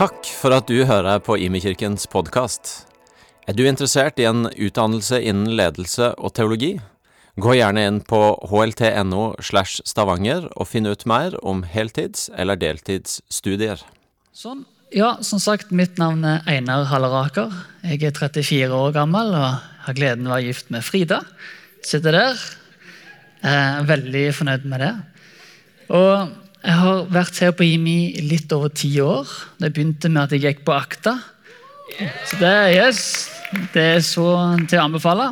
Takk for at du hører på Imekirkens podkast. Er du interessert i en utdannelse innen ledelse og teologi? Gå gjerne inn på hlt.no slash stavanger og finn ut mer om heltids- eller deltidsstudier. Sånn. Ja, som sagt, mitt navn er Einar Halleraker. Jeg er 34 år gammel og har gleden av å være gift med Frida. Sitter der. Er veldig fornøyd med det. Og jeg har vært her på IMI litt over ti år. Det begynte med at jeg gikk på akta. Så det, yes, det er så til å anbefale.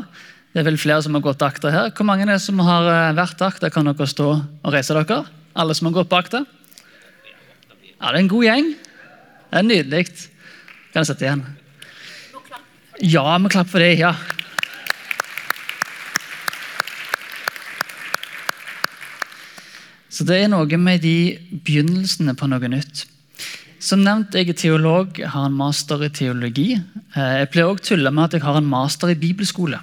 Det er vel flere som har gått akta her. Hvor mange er det som har eh, vært akta? Kan dere stå og reise dere? Alle som har gått på akta? Ja, det er en god gjeng. Det er nydelig. Kan jeg sette igjen? Ja, vi klapper for det. ja. Så det er noe med de begynnelsene på noe nytt. Som nevnt, jeg er teolog, har en master i teologi. Eh, jeg pleier også tulle med at jeg har en master i bibelskole.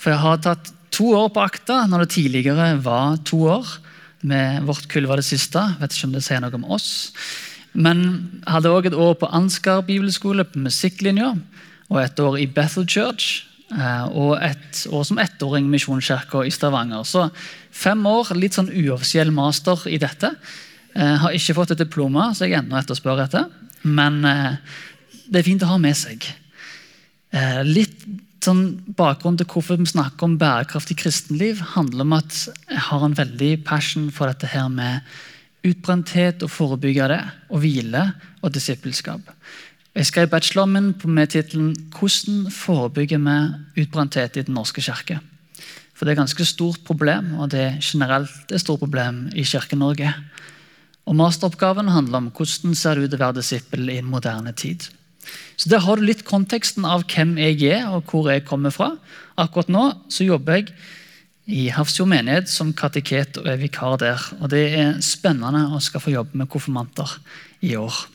For jeg har tatt to år på akta, når det tidligere var to år. Med vårt kull var det siste. Vet ikke om det sier noe om oss. Men hadde òg et år på Ansgar bibelskole på musikklinja. Og et år i Bethel Church. Eh, Og et år som ettåring Misjonskirka i Stavanger. Så fem år, litt sånn uoffisiell master i dette. Jeg har ikke fått et diploma, så jeg ennå etterspør etter. Men eh, det er fint å ha med seg. Eh, Litt sånn bakgrunn til hvorfor vi snakker om bærekraftig kristenliv, handler om at jeg har en veldig passion for dette her med utbrenthet og forebygge det, og hvile og disippelskap. Jeg skrev bacheloren min med tittelen 'Hvordan forebygger vi utbrenthet i Den norske kirke?' For det er et ganske stort problem, og det er generelt et stort problem i Kirke-Norge. Og Masteroppgaven handler om hvordan ser det ut å være disippel i en moderne tid. Så Der har du litt konteksten av hvem jeg er og hvor jeg kommer fra. Akkurat nå så jobber jeg i Hafrsfjord menighet som kateket og er vikar der. Og Det er spennende å skal få jobbe med konfirmanter i år.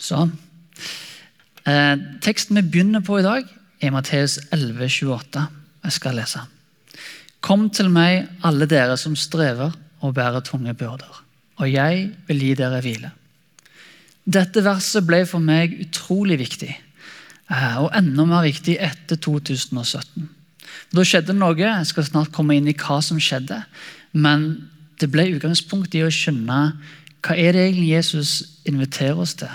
Så. Eh, teksten vi begynner på i dag, er Matteus 11, 28. Jeg skal lese. Kom til meg, alle dere som strever og bærer tunge byrder, og jeg vil gi dere hvile. Dette verset ble for meg utrolig viktig, eh, og enda mer viktig etter 2017. Da skjedde noe. Jeg skal snart komme inn i hva som skjedde. Men det ble utgangspunkt i å skjønne hva er det egentlig Jesus inviterer oss til.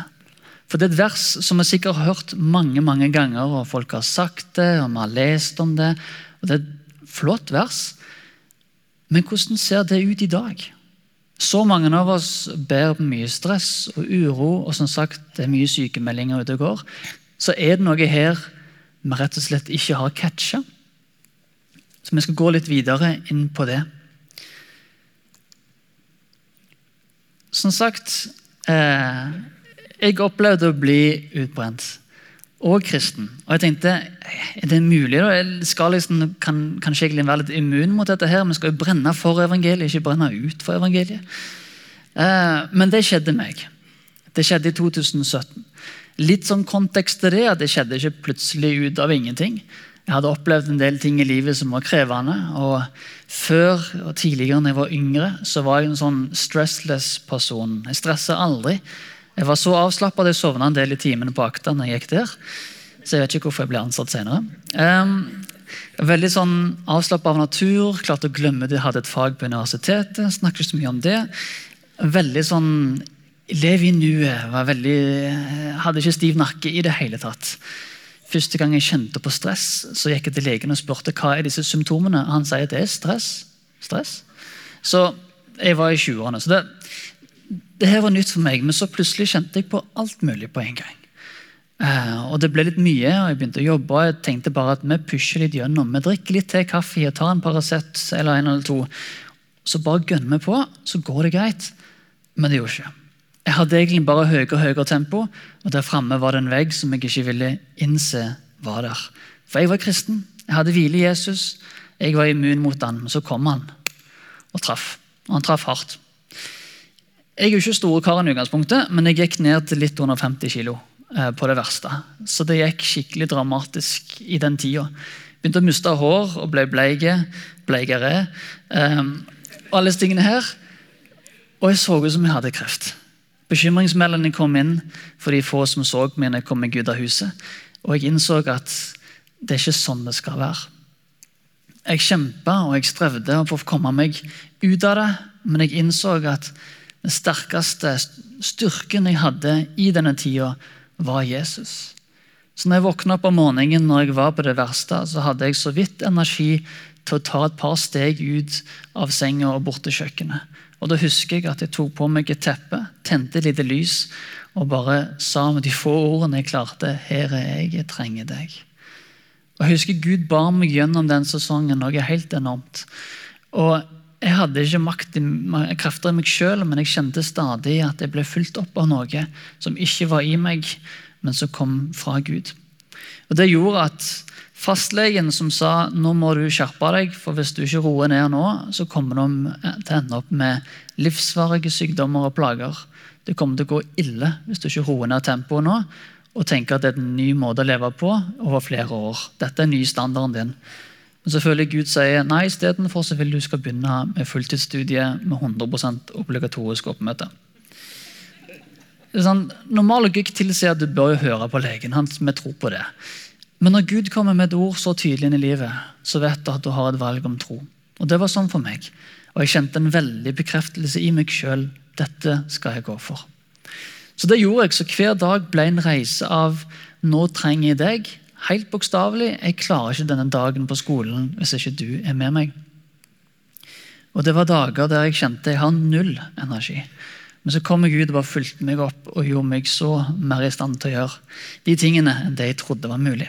For Det er et vers som vi sikkert har hørt mange mange ganger, og folk har sagt det, og vi har lest om det. og Det er et flott vers. Men hvordan ser det ut i dag? Så mange av oss bærer på mye stress og uro, og som sagt, det er mye sykemeldinger ute og går. Så er det noe her vi rett og slett ikke har catcha. Så vi skal gå litt videre inn på det. Som sagt eh, Jeg opplevde å bli utbrent. Og kristen. Og jeg tenkte er det mulig da? Jeg skal liksom, kan, kanskje egentlig være litt immun mot dette. her, men skal jo brenne for evangeliet, ikke brenne ut for evangeliet. Eh, men det skjedde meg. Det skjedde i 2017. Litt sånn kontekst til det, at det skjedde ikke plutselig ut av ingenting. Jeg hadde opplevd en del ting i livet som var krevende. og Før og tidligere når jeg var yngre, så var jeg en sånn stressless person. Jeg stressa aldri. Jeg var så avslappa at jeg sovna en del i timene på akta når jeg gikk der. Så jeg vet ikke hvorfor jeg ble ansatt senere. Um, veldig sånn avslappa av natur. Klarte å glemme det. Jeg hadde et fag på universitetet. Snakket ikke så mye om det. Veldig sånn Lev i nuet. Var veldig, hadde ikke stiv nakke i det hele tatt. Første gang jeg kjente på stress, så gikk jeg til legen og spurte hva er disse symptomene. Han sier at det er stress. stress. Så jeg var i 20-årene. så det, det her var nytt for meg, men så plutselig kjente jeg på alt mulig på en gang. Uh, og Det ble litt mye, og jeg begynte å jobbe. og Jeg tenkte bare at vi pusher litt gjennom. Vi drikker litt te kaffe tar en Paracet eller en eller to. Så bare gønner vi på, så går det greit. Men det gjorde ikke. Jeg hadde egentlig bare høyere og høyere tempo, og der framme var det en vegg som jeg ikke ville innse var der. For jeg var kristen. Jeg hadde hvile i Jesus. Jeg var immun mot han, men så kom han og traff. Og han traff hardt. Jeg er jo ikke store karen i utgangspunktet, men jeg gikk ned til litt under 50 kg på det verste. Så det gikk skikkelig dramatisk i den tida. Begynte å miste hår og ble bleike, bleikere. Eh, alle disse tingene her. Og jeg så ut som jeg hadde kreft. Bekymringsmeldingene kom inn for de få som så jeg kom meg ut av huset. Og jeg innså at det er ikke sånn det skal være. Jeg kjempa og jeg strevde for å komme meg ut av det, men jeg innså at den sterkeste styrken jeg hadde i denne tida, var Jesus. Så når jeg våkna opp om morgenen når jeg var på det verste, så hadde jeg så vidt energi til å ta et par steg ut av senga og bort til kjøkkenet. Og Da husker jeg at jeg tok på meg et teppe, tente et lite lys og bare sa med de få ordene jeg klarte 'Her er jeg, jeg trenger deg'. Og Jeg husker Gud bar meg gjennom den sesongen noe helt enormt. Og Jeg hadde ikke makt krefter i meg sjøl, men jeg kjente stadig at jeg ble fulgt opp av noe som ikke var i meg, men som kom fra Gud. Og Det gjorde at fastlegen som sa nå må du skjerpe deg, for hvis du ikke roer ned nå, så kommer du til å ende opp med livsvarige sykdommer og plager. Det kommer til å gå ille hvis du ikke roer ned tempoet nå og tenker at det er en ny måte å leve på over flere år. Dette er ny standarden din. Men selvfølgelig Gud sier nei, istedenfor vil du skal begynne med fulltidsstudie med 100% obligatorisk oppmøte. Sånn, normal logikk tilsier at du bør høre på legen hans. Vi tror på det. Men når Gud kommer med et ord så tydelig inn i livet, så vet du at du har et valg om tro. Og Det var sånn for meg. Og jeg kjente en veldig bekreftelse i meg sjøl. Dette skal jeg gå for. Så det gjorde jeg. Så hver dag ble en reise av 'nå trenger jeg deg'. Helt bokstavelig. Jeg klarer ikke denne dagen på skolen hvis ikke du er med meg. Og Det var dager der jeg kjente jeg har null energi. Men så kom Gud og bare fulgte meg opp og gjorde meg så mer i stand til å gjøre de tingene enn det jeg trodde var mulig.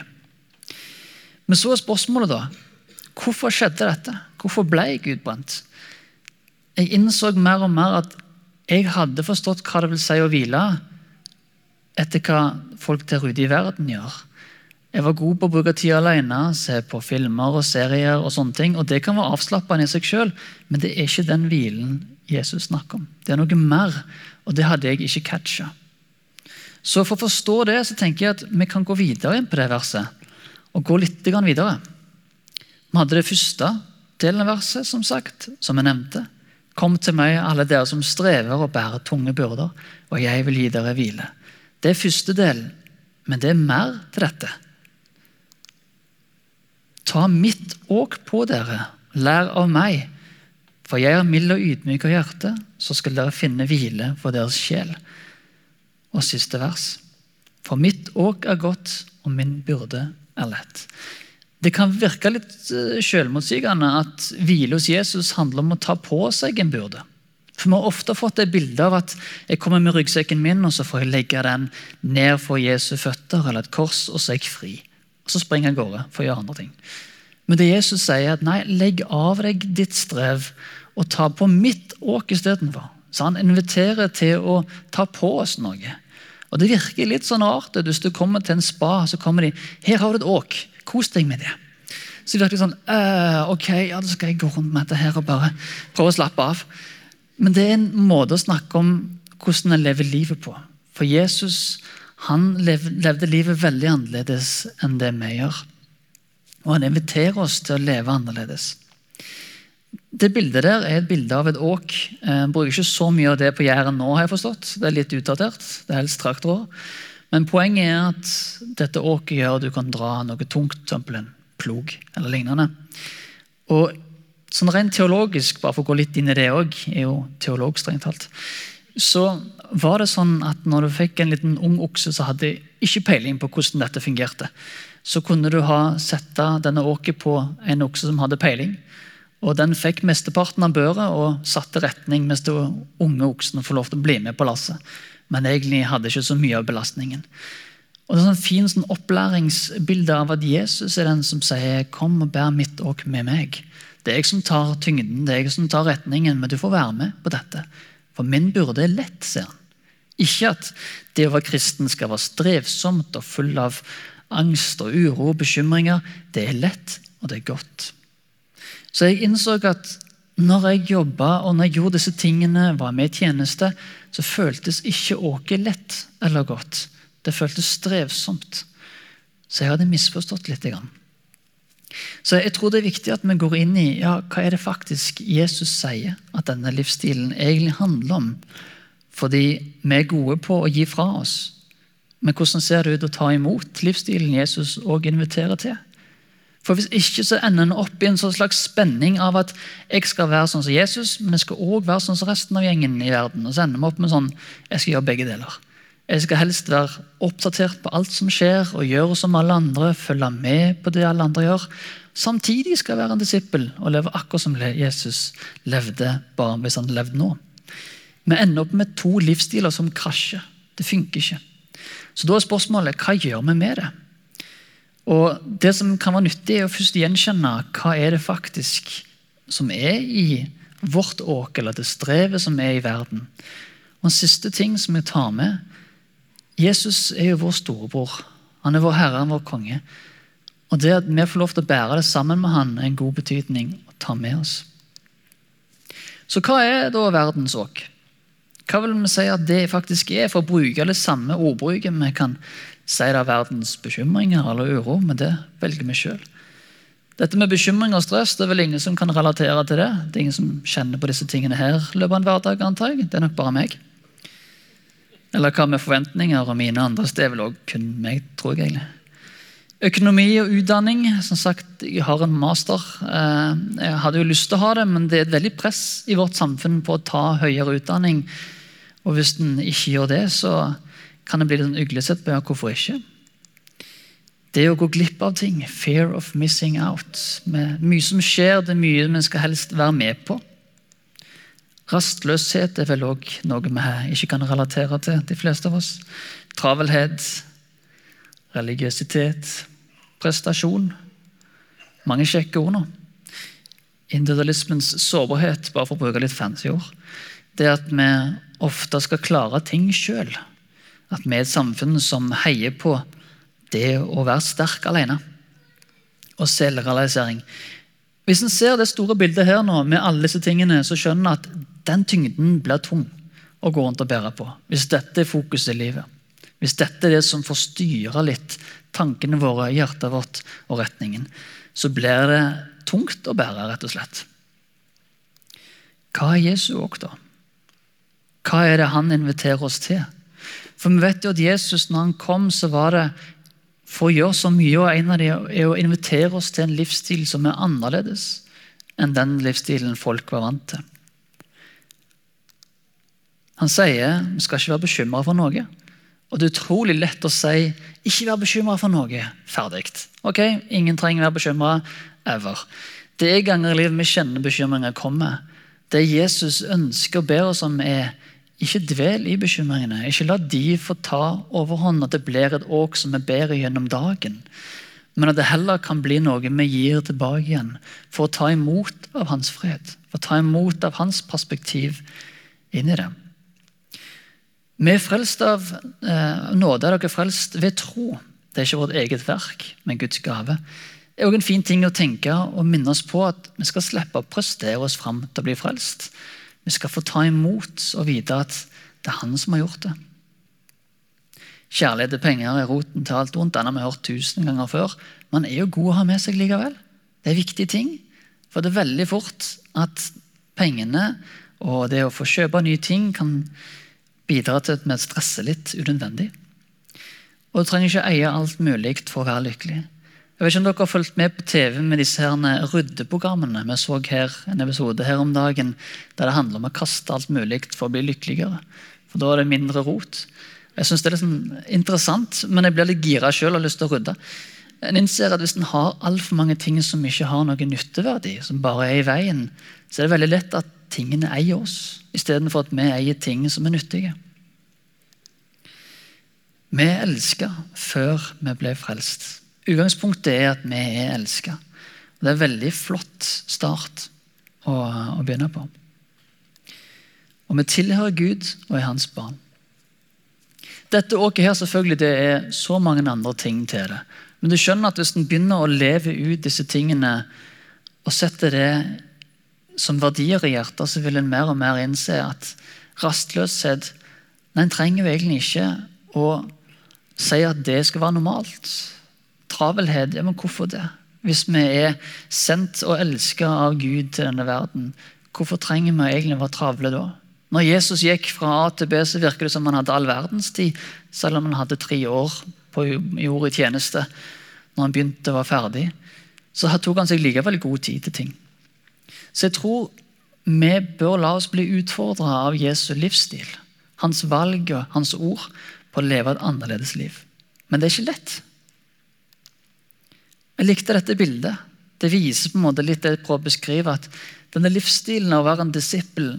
Men så er spørsmålet, da. Hvorfor skjedde dette? Hvorfor ble jeg utbrent? Jeg innså mer og mer at jeg hadde forstått hva det vil si å hvile etter hva folk der ute i verden gjør. Jeg var god på å bruke tid alene, se på filmer og serier. og sånne ting, og Det kan være avslappende i seg sjøl, men det er ikke den hvilen Jesus snakker om. Det er noe mer, og det hadde jeg ikke catcha. Så For å forstå det så tenker jeg at vi kan gå videre inn på det verset. Og gå litt videre. Vi hadde det første delen av verset, som sagt, som jeg nevnte. Kom til meg, alle dere som strever og bærer tunge byrder, og jeg vil gi dere hvile. Det er første del, men det er mer til dette. Ta mitt åk på dere, lær av meg, for jeg er mild og ydmyk av hjerte, så skal dere finne hvile for deres sjel. Og siste vers. For mitt åk er godt, og min byrde er lett. Det kan virke litt eh, selvmotsigende at hvile hos Jesus handler om å ta på seg en byrde. For Vi har ofte fått det bildet av at jeg kommer med ryggsekken min og så får jeg legge den ned for Jesu føtter eller et kors, og så er jeg fri. Og Så springer jeg av gårde for å gjøre andre ting. Men det Jesus sier, at nei, legg av deg ditt strev og ta på mitt åk istedenfor. Så han inviterer til å ta på oss noe. Og Det virker litt sånn rart. Hvis du kommer til en spa, så kommer de her har du et åk. Kos deg med det. Så det virker sånn uh, Ok, ja, da skal jeg gå rundt med dette her og bare prøve å slappe av. Men det er en måte å snakke om hvordan en lever livet på. For Jesus han levde livet veldig annerledes enn det vi gjør. Og han inviterer oss til å leve annerledes. Det bildet der er et bilde av et åk. Jeg bruker ikke så mye av det på Jæren nå. har jeg forstått. Det er litt utdatert. Det er helst traktorer. Men poenget er at dette åket gjør at du kan dra noe tungt, f.eks. en plog eller lignende. Og sånn Rent teologisk, bare for å gå litt inn i det òg, er jo teolog strengt talt, så var det sånn at når du fikk en liten ung okse som hadde ikke peiling på hvordan dette fungerte, så kunne du ha sette denne åket på en okse som hadde peiling. Og Den fikk mesteparten av børet og satte retning, mens det unge oksene får lov til å bli med på lasset men egentlig hadde ikke så mye av belastningen. Og Det er sånn fin sånn opplæringsbilde av at Jesus er den som sier 'Kom og bær mitt åk med meg'. Det er jeg som tar tyngden, det er jeg som tar retningen, men du får være med på dette. For min burde er lett, sier han. Ikke at det å være kristen skal være strevsomt og full av angst og uro og bekymringer. Det er lett, og det er godt. Så jeg innså at når jeg jobba og når jeg gjorde disse tingene, var med i tjeneste, så føltes ikke åket lett eller godt. Det føltes strevsomt. Så jeg hadde misforstått litt. Så jeg tror det er viktig at vi går inn i ja, hva er det faktisk Jesus sier at denne livsstilen egentlig handler om. Fordi vi er gode på å gi fra oss. Men hvordan ser det ut å ta imot livsstilen Jesus òg inviterer til? For Hvis ikke så ender en opp i en sånn slags spenning av at jeg skal være sånn som Jesus, men jeg skal òg være sånn som resten av gjengen i verden. Og så ender vi opp med sånn jeg skal gjøre begge deler. Jeg skal helst være oppdatert på alt som skjer, og gjøre som alle andre. Følge med på det alle andre gjør. Samtidig skal jeg være en disippel og leve akkurat som Jesus levde, bare hvis han levde nå. Vi ender opp med to livsstiler som krasjer. Det funker ikke. Så da er spørsmålet hva gjør vi med det? Og Det som kan være nyttig, er å først gjenkjenne hva er det faktisk som er i vårt åk, eller det strevet som er i verden. Og En siste ting som jeg tar med, Jesus er jo vår storebror. Han er vår herre, han er vår konge. Og det at vi får lov til å bære det sammen med han, er en god betydning å ta med oss. Så hva er da verdens åk? Hva vil vi si at det faktisk er, for å bruke det samme ordbruket? Vi kan si det er verdens bekymringer eller uro, men det velger vi sjøl. Dette med bekymring og stress det er vel ingen som kan relatere til det. Det er ingen som kjenner på disse tingene her løpet av en hverdag, antar jeg. Det er nok bare meg. Eller hva med forventninger og mine andres? Det er vel òg kun meg, tror jeg. egentlig. Økonomi og utdanning. Som sagt, jeg har en master. Eh, jeg hadde jo lyst til å ha det, men det er et veldig press i vårt samfunn på å ta høyere utdanning. Og hvis en ikke gjør det, så kan det bli litt sånn uglesett på ja, hvorfor ikke. Det å gå glipp av ting. Fear of missing out. Med mye som skjer, det er mye vi skal helst være med på. Rastløshet er vel òg noe vi ikke kan relatere til, de fleste av oss. Travelhet, religiøsitet, prestasjon. Mange kjekke ord nå. Individualismens sårbarhet, bare for å bruke litt fancy ord, det at vi ofte skal klare ting sjøl. At vi er et samfunn som heier på det å være sterk alene. Og selvrealisering. Hvis en ser det store bildet her nå, med alle disse tingene, så skjønner en at den tyngden blir tung å gå rundt og bære på. Hvis dette er fokuset i livet. Hvis dette er det som får styre litt tankene våre, hjertet vårt og retningen, så blir det tungt å bære, rett og slett. Hva er Jesu òg, da? Hva er det han inviterer oss til? For vi vet jo at Jesus, når han kom, så var det for å gjøre så mye, og en av dem er å invitere oss til en livsstil som er annerledes enn den livsstilen folk var vant til. Han sier vi skal ikke være bekymra for noe. Og det er utrolig lett å si 'ikke vær bekymra for noe'. Ferdig. Ok, Ingen trenger være bekymra ever. Det er ganger i livet vi kjenner bekymringer kommer. Det Jesus ønsker og ber oss om, er ikke dvel i bekymringene. Ikke la de få ta overhånd, at det blir et åk som er bedre gjennom dagen. Men at det heller kan bli noe vi gir tilbake igjen for å ta imot av hans fred. For å ta imot av hans perspektiv inn i det. Vi er frelst av eh, nåde. Er dere frelst ved tro? Det er ikke vårt eget verk, men Guds gave. Det er også en fin ting å tenke og minne oss på at vi skal slippe å prestere oss fram til å bli frelst. Vi skal få ta imot og vite at det er Han som har gjort det. Kjærlighet til penger er roten til alt vondt. Den har vi hørt tusen ganger før. Men er jo god å ha med seg likevel. Det er viktige ting. For det er veldig fort at pengene og det å få kjøpe nye ting kan bidrar til at vi stresser litt unødvendig. Og du trenger ikke eie alt mulig for å være lykkelig. Jeg vet ikke om dere har fulgt med på TV med disse her ryddeprogrammene. Vi så her en episode her om dagen der det handler om å kaste alt mulig for å bli lykkeligere. For Da er det mindre rot. Jeg synes Det er litt sånn interessant, men jeg blir litt gira sjøl og har lyst til å rydde. En innser at Hvis en har altfor mange ting som ikke har noe nytteverdi, som bare er i veien, så er det veldig lett at tingene eier oss, istedenfor at vi eier ting som er nyttige. Vi er elska før vi ble frelst. Utgangspunktet er at vi er elska. Det er en veldig flott start å, å begynne på. Og vi tilhører Gud og er hans barn. Dette åket her selvfølgelig, det er så mange andre ting til det. Men du skjønner at hvis en begynner å leve ut disse tingene og setter det som verdier i hjertet, så vil en mer og mer innse at rastløshet nei, En trenger jo egentlig ikke å si at det skal være normalt. Travelhet, ja, men hvorfor det? Hvis vi er sendt og elska av Gud til denne verden, hvorfor trenger vi egentlig å være travle da? Når Jesus gikk fra A til B, så virker det som han hadde all verdens tid, selv om han hadde tre år på jord i tjeneste. Når han begynte å være ferdig, så tok han seg likevel god tid til ting. Så jeg tror vi bør la oss bli utfordra av Jesu livsstil, hans valg og hans ord på å leve et annerledes liv. Men det er ikke lett. Jeg likte dette bildet. Det viser på en måte litt det jeg prøver å beskrive, at denne livsstilen av å være en disippel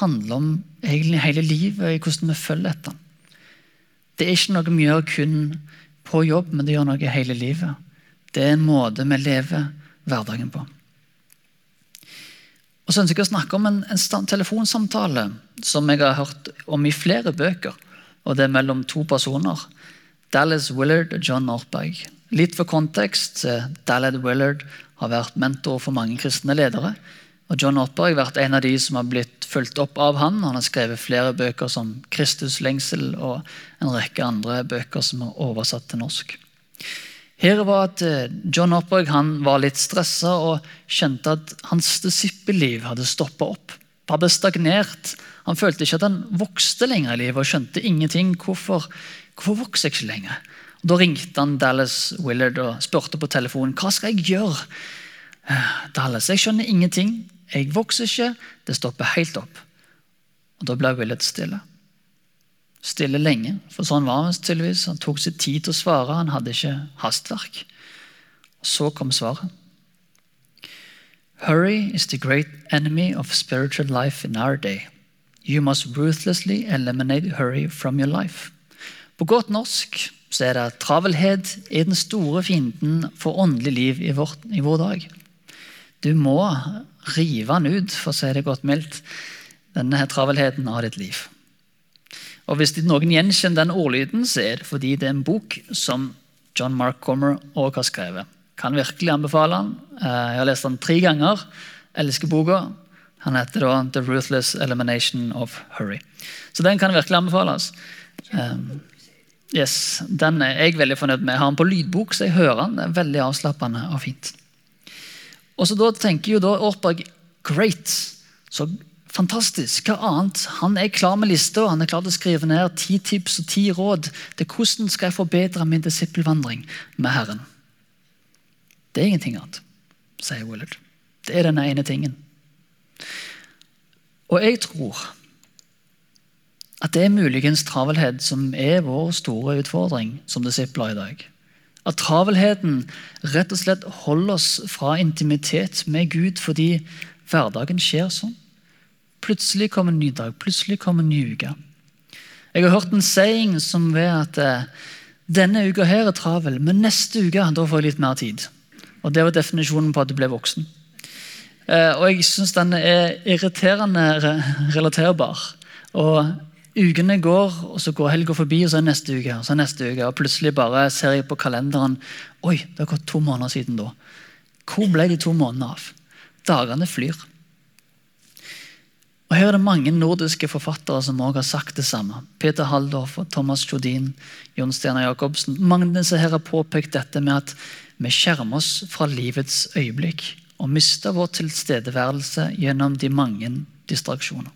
handler om egentlig hele livet og hvordan vi følger etter. Det er ikke noe vi gjør kun på jobb, men det gjør noe hele livet. Det er en måte vi lever hverdagen på. Og så ønsker jeg å snakke om en, en telefonsamtale som jeg har hørt om i flere bøker. og Det er mellom to personer. Dallas Willard og John Northberg. Litt for kontekst. Eh, Dallas Willard har vært mentor for mange kristne ledere. Og John Northberg har vært en av de som har blitt fulgt opp av han. Han har skrevet flere bøker som 'Kristus lengsel' og en rekke andre bøker som er oversatt til norsk. Her var at eh, John Oppberg han var litt stressa og skjønte at hans disippelliv hadde stoppa opp. Hadde stagnert. Han følte ikke at han vokste lenger i livet og skjønte ingenting. Hvorfor, hvorfor vokser jeg ikke lenger? Da ringte han Dallas Willard og spurte på telefonen hva skal jeg gjøre. Eh, Dallas, jeg skjønner ingenting. Jeg vokser ikke. Det stopper helt opp. Og Da ble Willard stille stille lenge. For sånn var han tydeligvis. Han tok seg tid til å svare. Han hadde ikke hastverk. Så kom svaret. Hurry is the great enemy of spiritual life in our day. You must ruthlessly eliminate hurry from your life. På godt norsk så er det travelhet er den store fienden for åndelig liv i, vår, i vår dag. Du må rive den ut, for å si det godt mildt, denne travelheten av ditt liv. Og Hvis noen gjenkjenner den ordlyden, så er det fordi det er en bok som John Mark Comer òg har skrevet. Kan virkelig anbefale den. Eh, jeg har lest den tre ganger. Elsker boka. Han heter da 'The Ruthless Elimination of Hurry'. Så den kan virkelig anbefales. Um, yes, Den er jeg veldig fornøyd med. Jeg har den på lydbok, så jeg hører den. Det er veldig avslappende og fint. Og så da tenker jo da Ortberg great. Så Fantastisk. Hva annet? Han er klar med lista. Han er klar til å skrive ned ti tips og ti råd til hvordan skal jeg forbedre min disippelvandring med Herren. Det er ingenting annet, sier Willard. Det er denne ene tingen. Og jeg tror at det er muligens travelhet som er vår store utfordring som disipler i dag. At travelheten rett og slett holder oss fra intimitet med Gud fordi hverdagen skjer sånn. Plutselig kommer en ny dag, plutselig kommer en ny uke. Jeg har hørt en saying som ved at eh, denne uka her er travel, men neste uke da får jeg litt mer tid. Og Det var definisjonen på at du ble voksen. Eh, og jeg syns den er irriterende relaterbar. Og Ukene går, og så går helga forbi, og så er neste uke. Og så er neste uke, og plutselig bare ser jeg på kalenderen Oi, det har gått to måneder siden da. Hvor ble de to månedene av? Dagene flyr. Og Her er det mange nordiske forfattere som også har sagt det samme. Peter Haldorf, Thomas Jodin, Jon Steinar Jacobsen. Mange av disse her har påpekt dette med at vi skjermer oss fra livets øyeblikk og mister vår tilstedeværelse gjennom de mange distraksjoner.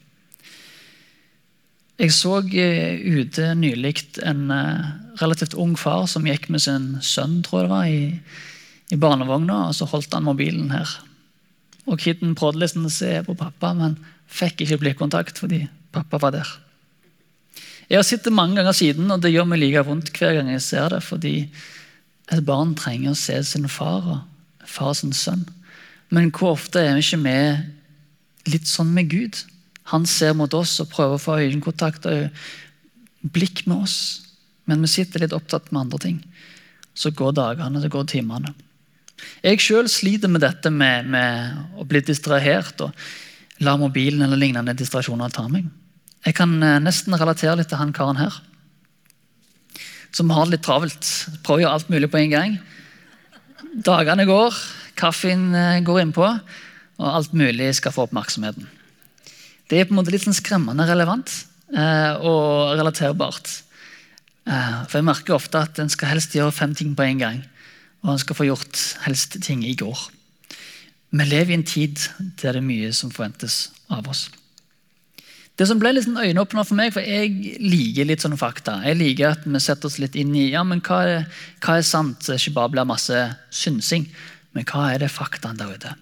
Jeg så eh, ute nylig en eh, relativt ung far som gikk med sin sønn tror jeg det var, i, i barnevogna, og så holdt han mobilen her. Og Kiden prøvde liksom å se på pappa, men Fikk ikke blikkontakt fordi pappa var der. Jeg har sett det mange ganger siden, og det gjør meg like vondt hver gang jeg ser det. Fordi et barn trenger å se sin far og far sin sønn. Men hvor ofte er vi ikke med litt sånn med Gud? Han ser mot oss og prøver å få øyekontakt og blikk med oss. Men vi sitter litt opptatt med andre ting. Så går dagene, så går timene. Jeg sjøl sliter med dette med, med å bli distrahert. og la mobilen eller lignende distrasjoner ta meg. Jeg kan eh, nesten relatere litt til han karen her. Som har det litt travelt. Prøver å gjøre alt mulig på en gang. Dagene går, kaffen eh, går innpå, og alt mulig skal få oppmerksomheten. Det er på en måte litt sånn skremmende relevant eh, og relaterbart. For jeg merker ofte at en skal helst gjøre fem ting på en gang. og en skal få gjort helst ting i går. Vi lever i en tid der det er mye som forventes av oss. Det som ble litt sånn øyeåpner for meg, for jeg liker litt sånne fakta. Jeg liker at vi setter oss litt inn i ja, men hva er, hva er sant, ikke bare blir masse synsing. Men hva er det faktaene der ute?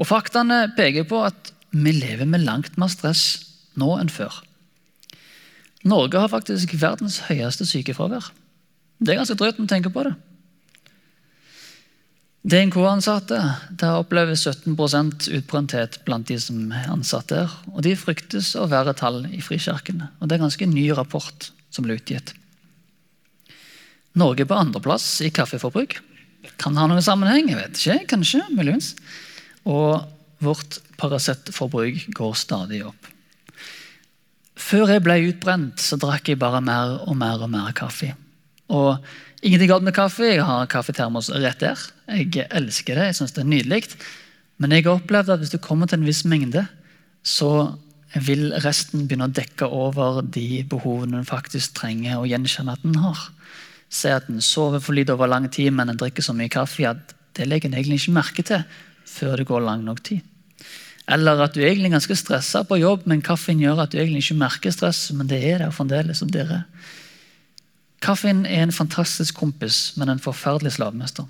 Og Faktaene peker på at vi lever med langt mer stress nå enn før. Norge har faktisk verdens høyeste sykefravær. Det er ganske drøyt når du tenker på det. DNK-ansatte opplever 17% utbrenthet blant de som er ansatte der. Og de fryktes å være tall i frikirkene. Og det er en ganske ny rapport som ble utgitt. Norge på andreplass i kaffeforbruk. Kan ha noen sammenheng? jeg vet ikke, Kanskje, muligens. Og vårt Paracet-forbruk går stadig opp. Før jeg ble utbrent, så drakk jeg bare mer og mer og mer kaffe. Og Ingenting galt med kaffe. Jeg har kaffetermos rett der. Jeg elsker det. jeg synes det er nydelig. Men jeg har opplevd at hvis du kommer til en viss mengde, så vil resten begynne å dekke over de behovene en faktisk trenger å gjenkjenne at en har. Se at en sover for lite over lang tid, men en drikker så mye kaffe at det legger en egentlig ikke merke til før det går lang nok tid. Eller at du egentlig er ganske stressa på jobb, men kaffen gjør at du egentlig ikke merker stress, men det er der fremdeles. og dere Kaffen er en fantastisk kompis, men en forferdelig slavemester.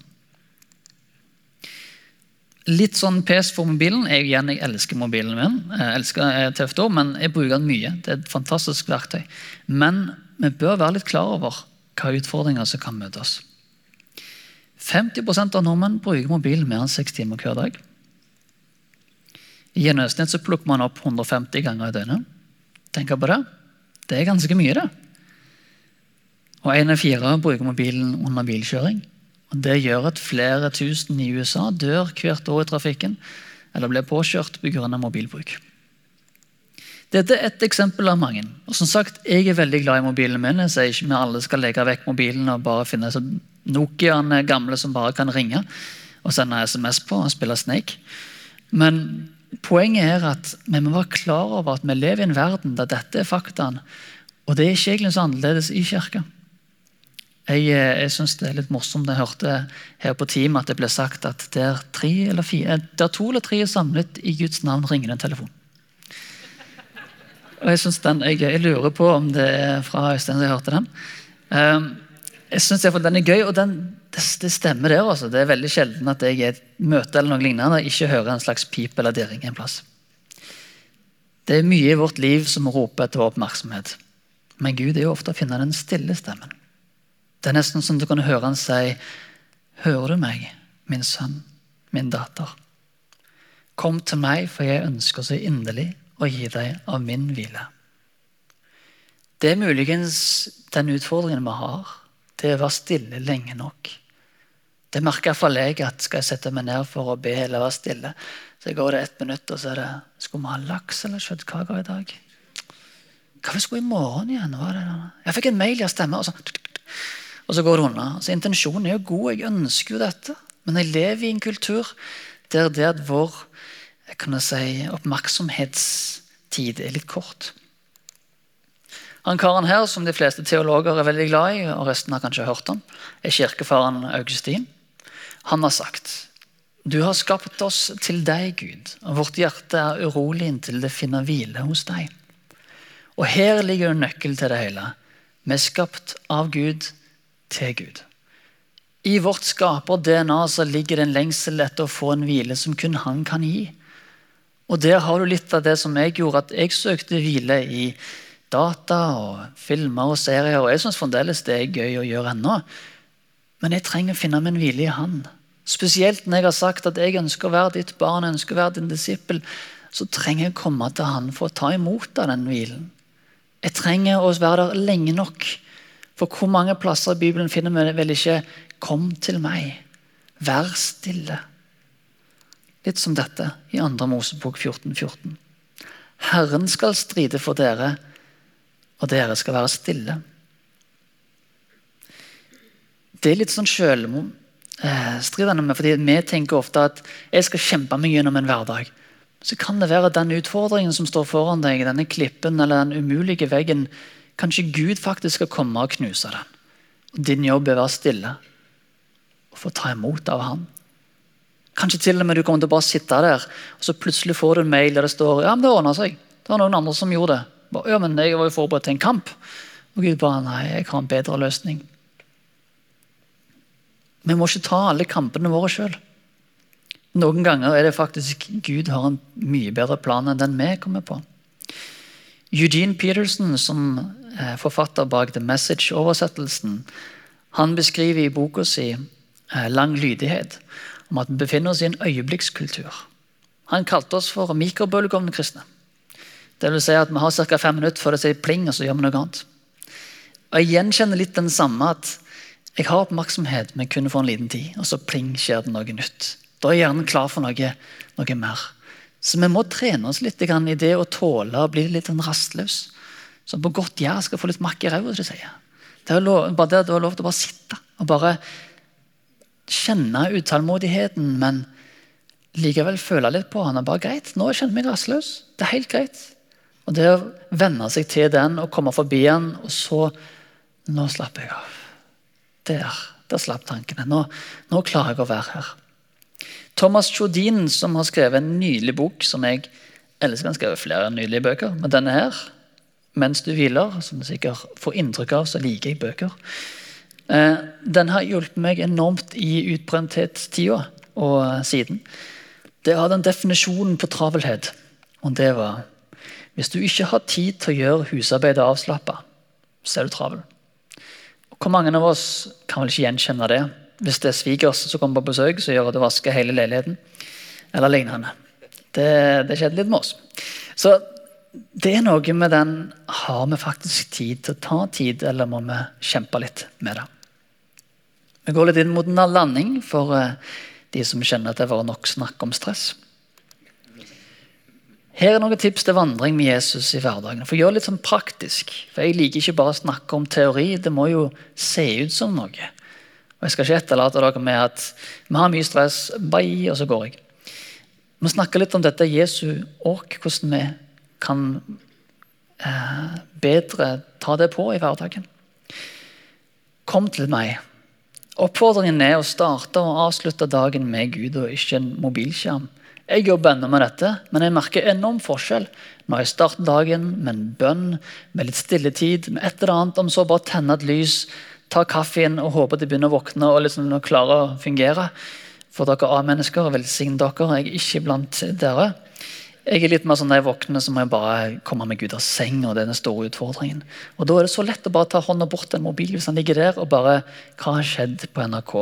Litt sånn pes for mobilen. Jeg, igjen, jeg elsker mobilen min. Jeg elsker TFT, tøft ord, men jeg bruker den mye. Det er et fantastisk verktøy. Men vi bør være litt klar over hva utfordringer som kan møte oss. 50 av nordmenn bruker mobilen mer enn seks timer hver dag. I gjennomsnitt plukker man opp 150 ganger i døgnet. Tenk på det. Det er ganske mye, det. Og En av fire bruker mobilen under bilkjøring. Og Det gjør at flere tusen i USA dør hvert år i trafikken eller blir påkjørt pga. mobilbruk. Dette er et eksempel av mange. Og som sagt, Jeg er veldig glad i mobilen min. Jeg sier ikke vi alle skal legge vekk mobilen og bare finne Nokiaene gamle som bare kan ringe og sende SMS på og spille Snake. Men poenget er at vi må være klar over at vi lever i en verden der dette er faktaene. Og det er ikke egentlig så annerledes i kirka. Jeg, eh, jeg synes det er litt morsomt. Jeg hørte her på team at det ble sagt at der, fire, eh, der to eller tre er samlet i Guds navn, ringer det en telefon. Og jeg, den, jeg, jeg, lurer på om det er fra Øystein jeg hørte den. Um, jeg syns den er gøy, og den, det, det, stemmer der. Også. Det er veldig sjelden at jeg i et møte eller noe lignende ikke hører en slags pip eller dirring en plass. Det er mye i vårt liv som roper etter oppmerksomhet. Men Gud er jo ofte å finne den stille stemmen. Det er nesten som du kan høre han si Hører du meg, min sønn, min datter? Kom til meg, for jeg ønsker så inderlig å gi deg av min hvile. Det er muligens den utfordringen vi har, det er å være stille lenge nok. Det merker iallfall jeg at skal jeg sette meg ned for å be eller være stille, så går det ett minutt, og så er det Skulle vi ha laks eller kjøttkaker i dag? Hva vi skulle i morgen igjen? Jeg fikk en mail, i stemmer. Og så og så går det unna. Altså, intensjonen er jo god, jeg ønsker jo dette. Men jeg lever i en kultur der det vår si, oppmerksomhetstid er litt kort. Han karen her, som de fleste teologer er veldig glad i, og resten har kanskje hørt om, er kirkefaren Augustin. Han har sagt du har skapt oss til deg, Gud, og vårt hjerte er urolig inntil det finner hvile hos deg. Og her ligger nøkkelen til det hele. Vi er skapt av Gud til Gud. I vårt skaper-DNA så ligger det en lengsel etter å få en hvile som kun han kan gi. Og Der har du litt av det som jeg gjorde, at jeg søkte hvile i data og filmer og serier. Og jeg syns fremdeles det er gøy å gjøre ennå. Men jeg trenger å finne min hvile i Han. Spesielt når jeg har sagt at jeg ønsker å være ditt barn, jeg ønsker å være din disippel, så trenger jeg å komme til Han for å ta imot av den hvilen. Jeg trenger å være der lenge nok for hvor mange plasser i Bibelen finner vi vel ikke 'Kom til meg, vær stille'? Litt som dette i 2. Mosebok 14, 14. Herren skal stride for dere, og dere skal være stille. Det er litt sånn selvstridende, med, fordi vi tenker ofte at jeg skal kjempe meg gjennom en hverdag. Så kan det være at den utfordringen som står foran deg, denne klippen eller den umulige veggen, Kanskje Gud faktisk skal komme og knuse den. Og din jobb er å være stille. og få ta imot av Han. Kanskje til og med du kommer til å bare sitte der, og så plutselig får du en mail der det står ja, men det ordna seg. Det var noen andre som gjorde det. Ja, men jeg var jo forberedt til en kamp. Og Gud bare nei, jeg har en bedre løsning. Vi må ikke ta alle kampene våre sjøl. Noen ganger er det faktisk Gud har en mye bedre plan enn den vi kommer på. Eugene Peterson, som forfatter bak The Message-oversettelsen, han beskriver i boka si eh, Lang lydighet om at vi befinner oss i en øyeblikkskultur. Han kalte oss for mikrobølgeovnkristne. Det vil si at Vi har ca. fem minutter før det sier pling, og så gjør vi noe annet. Og Jeg gjenkjenner litt den samme at jeg har oppmerksomhet, men kun for en liten tid. Og så pling, skjer det noe nytt. Da er hjernen klar for noe, noe mer. Så vi må trene oss litt i det å tåle å bli litt rastløs. Som på godt gjær skal få litt makk i ræva. Det er lov, bare det, det er lov til å bare sitte og bare kjenne utålmodigheten, men likevel føle litt på han. er bare greit, Nå kjenner jeg meg rastløs. Det er helt greit. Og det å venne seg til den og komme forbi den, og så Nå slapper jeg av. Der. Der slapp tankene. Nå, nå klarer jeg å være her. Thomas Chodin, som har skrevet en nylig bok som jeg elsker Han skrevet flere nylige bøker, men denne her, 'Mens du hviler', som du sikkert får inntrykk av, så liker jeg bøker. Eh, den har hjulpet meg enormt i utbrenthetstida og siden. Det hadde en definisjon på travelhet, og det var hvis du ikke har tid til å gjøre husarbeidet avslappa, så er du travel. Og hvor mange av oss kan vel ikke gjenkjenne det? Hvis det er svigers som kommer på besøk, så gjør at du vasker hele leiligheten. Eller lignende. Det, det skjedde litt med oss. Så det er noe med den Har vi faktisk tid til å ta tid, eller må vi kjempe litt med det? Vi går litt inn mot en landing for eh, de som kjenner at det var nok snakk om stress. Her er noen tips til vandring med Jesus i hverdagen. For Gjør litt sånn praktisk. For Jeg liker ikke bare å snakke om teori. Det må jo se ut som noe. Og Jeg skal ikke etterlate dere med at vi har mye stress, bye, og så går jeg. Vi snakker litt om dette Jesu åk, hvordan vi kan eh, bedre ta det på i hverdagen. Kom til meg. Oppfordringen er å starte og avslutte dagen med Gud og ikke en mobilskjerm. Jeg jobber ennå med dette, men jeg merker enorm forskjell når jeg starter dagen med en bønn, med litt stilletid, med et eller annet, om så bare tenne et lys, ta kaffen og håpe de begynner å våkne og liksom klare å fungere. For dere A-mennesker, velsign dere. Jeg er ikke blant dere. Jeg er litt mer sånn Når jeg våkner, så må jeg bare komme meg ut av seng. og det er den store utfordringen. Og Da er det så lett å bare ta hånda bort en mobil hvis han ligger der, og bare Hva har skjedd på NRK?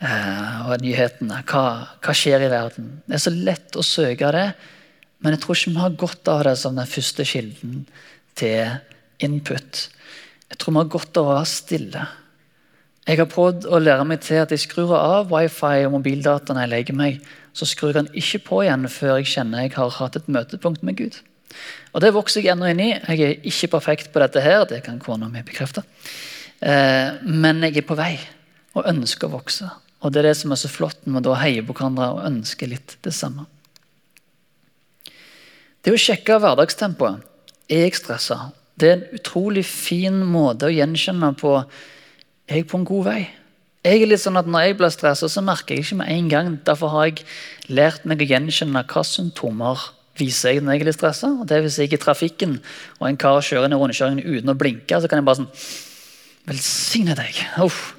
Eh, og nyhetene. Hva, hva, skjer i verden? Det er så lett å søke det, men jeg tror ikke vi har godt av det som den første kilden til input. Jeg tror vi har godt av å være stille. Jeg har prøvd å lære meg til at jeg skrur av wifi og mobildata når jeg legger meg. Så skrur jeg den ikke på igjen før jeg kjenner jeg har hatt et møtepunkt med Gud. Og Det vokser jeg ennå inn i. Jeg er ikke perfekt på dette, her, det kan kona mi bekrefte. Eh, men jeg er på vei og ønsker å vokse. Og Det er det som er så flott når vi da heier på hverandre og ønsker litt det samme. Det å sjekke hverdagstempoet. Er jeg stressa? Det er en utrolig fin måte å gjenkjenne på jeg på en god vei. Jeg er litt sånn at Når jeg blir stressa, så merker jeg ikke med en gang. Derfor har jeg lært meg å gjenkjenne hva symptomer viser jeg når jeg er litt stressa. Hvis jeg er i trafikken og en kar kjører inn i rundkjøringen uten å blinke, så kan jeg bare sånn Velsigne deg. Uff.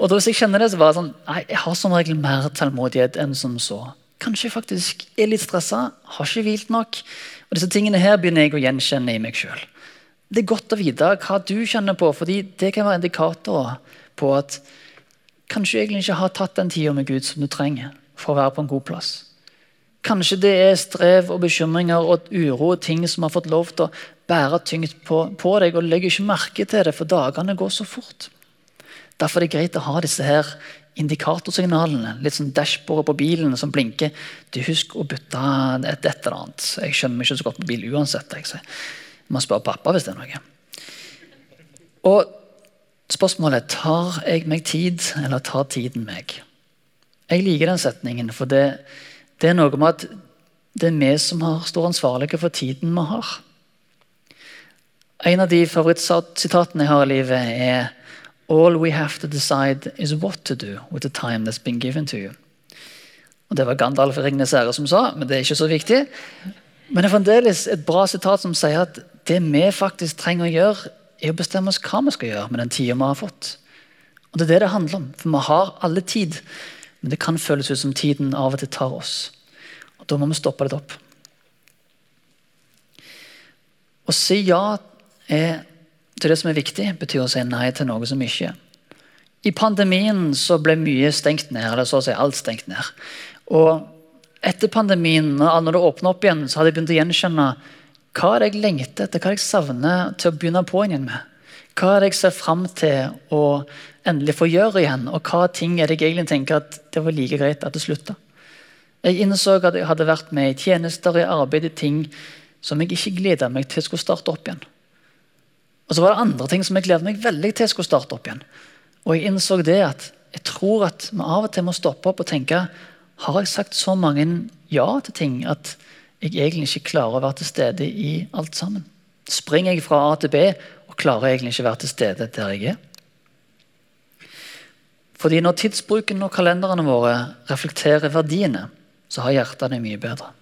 Og da hvis jeg kjenner det, så bare sånn Nei, jeg har som regel mer tålmodighet enn som så. Kanskje jeg faktisk er litt stressa, har ikke hvilt nok. Og disse tingene her begynner jeg å gjenkjenne i meg sjøl. Det er godt å vite hva du kjenner på, fordi det kan være indikatorer på at kanskje du egentlig ikke har tatt den tida med Gud som du trenger for å være på en god plass. Kanskje det er strev og bekymringer og uro og ting som har fått lov til å bære tyngt på, på deg, og legger ikke merke til det, for dagene går så fort. Derfor er det greit å ha disse her indikatorsignalene. Litt sånn dashbordet på bilen som blinker. Du Husk å bytte et, eller annet. Jeg skjønner meg ikke så godt på bil uansett. Jeg, må spørre pappa hvis det er noe. Og spørsmålet tar jeg meg tid, eller tar tiden meg? Jeg liker den setningen, for det, det er noe med at det er vi som har, står ansvarlige for tiden vi har. En av de favorittsitatene jeg har i livet, er All we have to decide is what to do with the time that's been given to you. Og Det var Gandalf Ringnes Ære som sa, men det er ikke så viktig. Men det er fremdeles et bra sitat som sier at det vi faktisk trenger å gjøre, er å bestemme oss hva vi skal gjøre med den tida vi har fått. Og Det er det det handler om. For vi har alle tid, men det kan føles ut som tiden av og til tar oss. Og Da må vi stoppe litt opp. Å si ja til det som er viktig, betyr å si nei til noe som ikke er. I pandemien så ble mye stengt ned, eller så å si alt stengt ned. Og etter pandemien, når det åpna opp igjen, så hadde jeg begynt å gjenkjenne hva er det jeg lengter etter, hva er det jeg savner til å begynne på igjen med. Hva er det jeg ser fram til å endelig få gjøre igjen, og hva ting er det jeg egentlig tenker at det var like greit at det slutta. Jeg innså at jeg hadde vært med i tjenester, i arbeid, i ting som jeg ikke gleda meg til skulle starte opp igjen. Og så var det andre ting som jeg gleda meg veldig til skulle starte opp igjen. Og jeg innså det at jeg tror at vi av og til må stoppe opp og tenke har jeg sagt så mange ja til ting at jeg egentlig ikke klarer å være til stede i alt sammen? Springer jeg fra A til B og klarer egentlig ikke å være til stede der jeg er? Fordi når tidsbruken og kalenderne våre reflekterer verdiene, så har hjertet det mye bedre.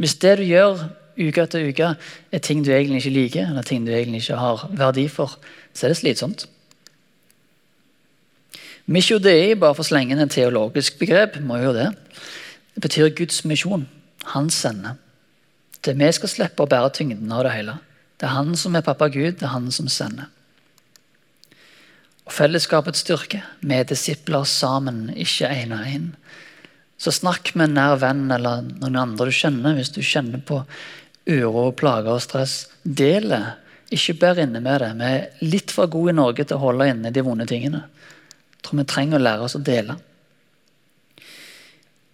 Hvis det du gjør uke etter uke, er ting du egentlig ikke liker, eller ting du egentlig ikke har verdi for, så er det slitsomt. Misjodei, bare for å slenge inn et teologisk begrep, må jo det. Det betyr Guds misjon. Han sender. Det vi skal slippe å bære tyngden av det hele. Det er han som er pappa Gud, det er han som sender. Og Fellesskapets styrke, med disipler sammen, ikke én og én. Så snakk med en nær venn eller noen andre du kjenner, hvis du kjenner på uro, plager og stress. Del det. Ikke bær inne med det. Vi er litt for gode i Norge til å holde inne de vonde tingene. Jeg tror vi trenger å lære oss å dele.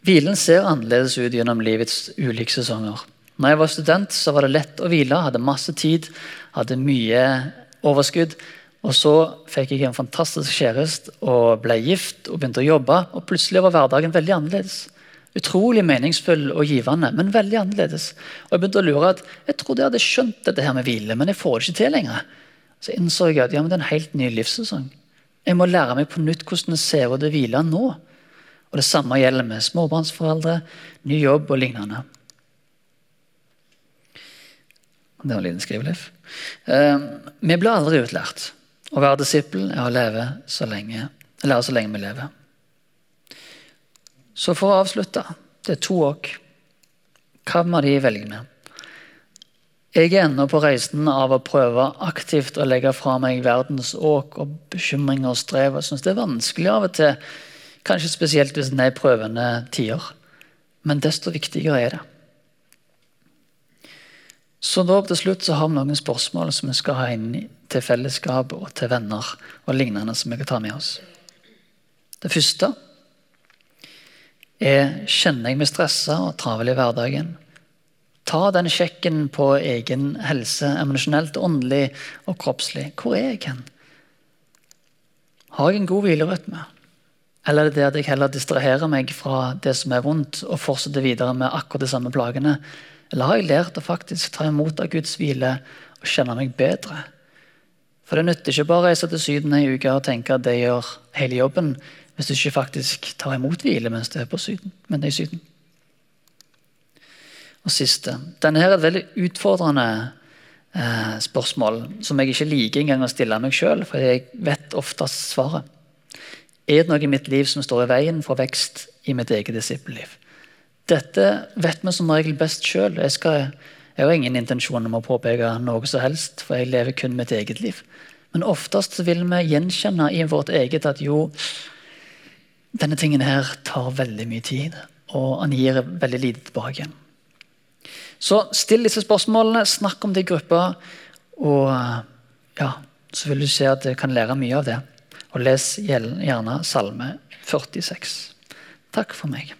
Hvilen ser annerledes ut gjennom livets ulike sesonger. Når jeg var student, så var det lett å hvile. Hadde masse tid, hadde mye overskudd. Og så fikk jeg en fantastisk kjæreste og ble gift og begynte å jobbe. Og plutselig var hverdagen veldig annerledes. Utrolig meningsfull og givende, men veldig annerledes. Og Jeg begynte å lure at jeg trodde jeg hadde skjønt dette her med hvile, men jeg får det ikke til lenger. Så innså jeg at ja, men det er en helt ny livssesong. Jeg må lære meg på nytt hvordan det ser ut å hvile nå. Og Det samme gjelder med småbarnsforeldre, ny jobb og lignende. Det var en liten skriveliv. Eh, vi blir aldri utlært. Å være disippel er å leve så lenge, lære så lenge vi lever. Så for å avslutte Det er to åk. Hva må de velge med? Jeg er ennå på reisen av å prøve aktivt å legge fra meg verdens åk og bekymringer og strev. Jeg syns det er vanskelig av og til, kanskje spesielt hvis det er prøvende tider. Men desto viktigere er det. Så da til slutt så har vi noen spørsmål som vi skal ha inn til fellesskap og til venner og lignende som vi kan ta med oss. Det første er kjenner jeg meg stressa og travel i hverdagen. Ta den sjekken på egen helse, emosjonelt, åndelig og kroppslig. Hvor er jeg hen? Har jeg en god hvilerytme? Eller er det det at jeg heller distraherer meg fra det som er vondt, og fortsetter videre med akkurat de samme plagene? Eller har jeg lært å faktisk ta imot av Guds hvile og kjenne meg bedre? For det nytter ikke bare å reise til Syden ei uke og tenke at det gjør hele jobben, hvis du ikke faktisk tar imot hvile mens du er på syden, men det er i Syden. Og siste. Denne her er et veldig utfordrende eh, spørsmål som jeg ikke liker engang å stille meg sjøl, for jeg vet oftest svaret. Er det noe i mitt liv som står i veien for vekst i mitt eget disippelliv? Dette vet vi som regel best sjøl. Jeg, jeg, har ingen intensjon om å påpeke noe som helst, for jeg lever kun mitt eget liv. Men oftest vil vi gjenkjenne i vårt eget at jo, denne tingen her tar veldig mye tid, og han gir veldig lite tilbake igjen. Så still disse spørsmålene, snakk om det i gruppa, og ja, så vil du se at du kan lære mye av det. Og les gjerne Salme 46. Takk for meg.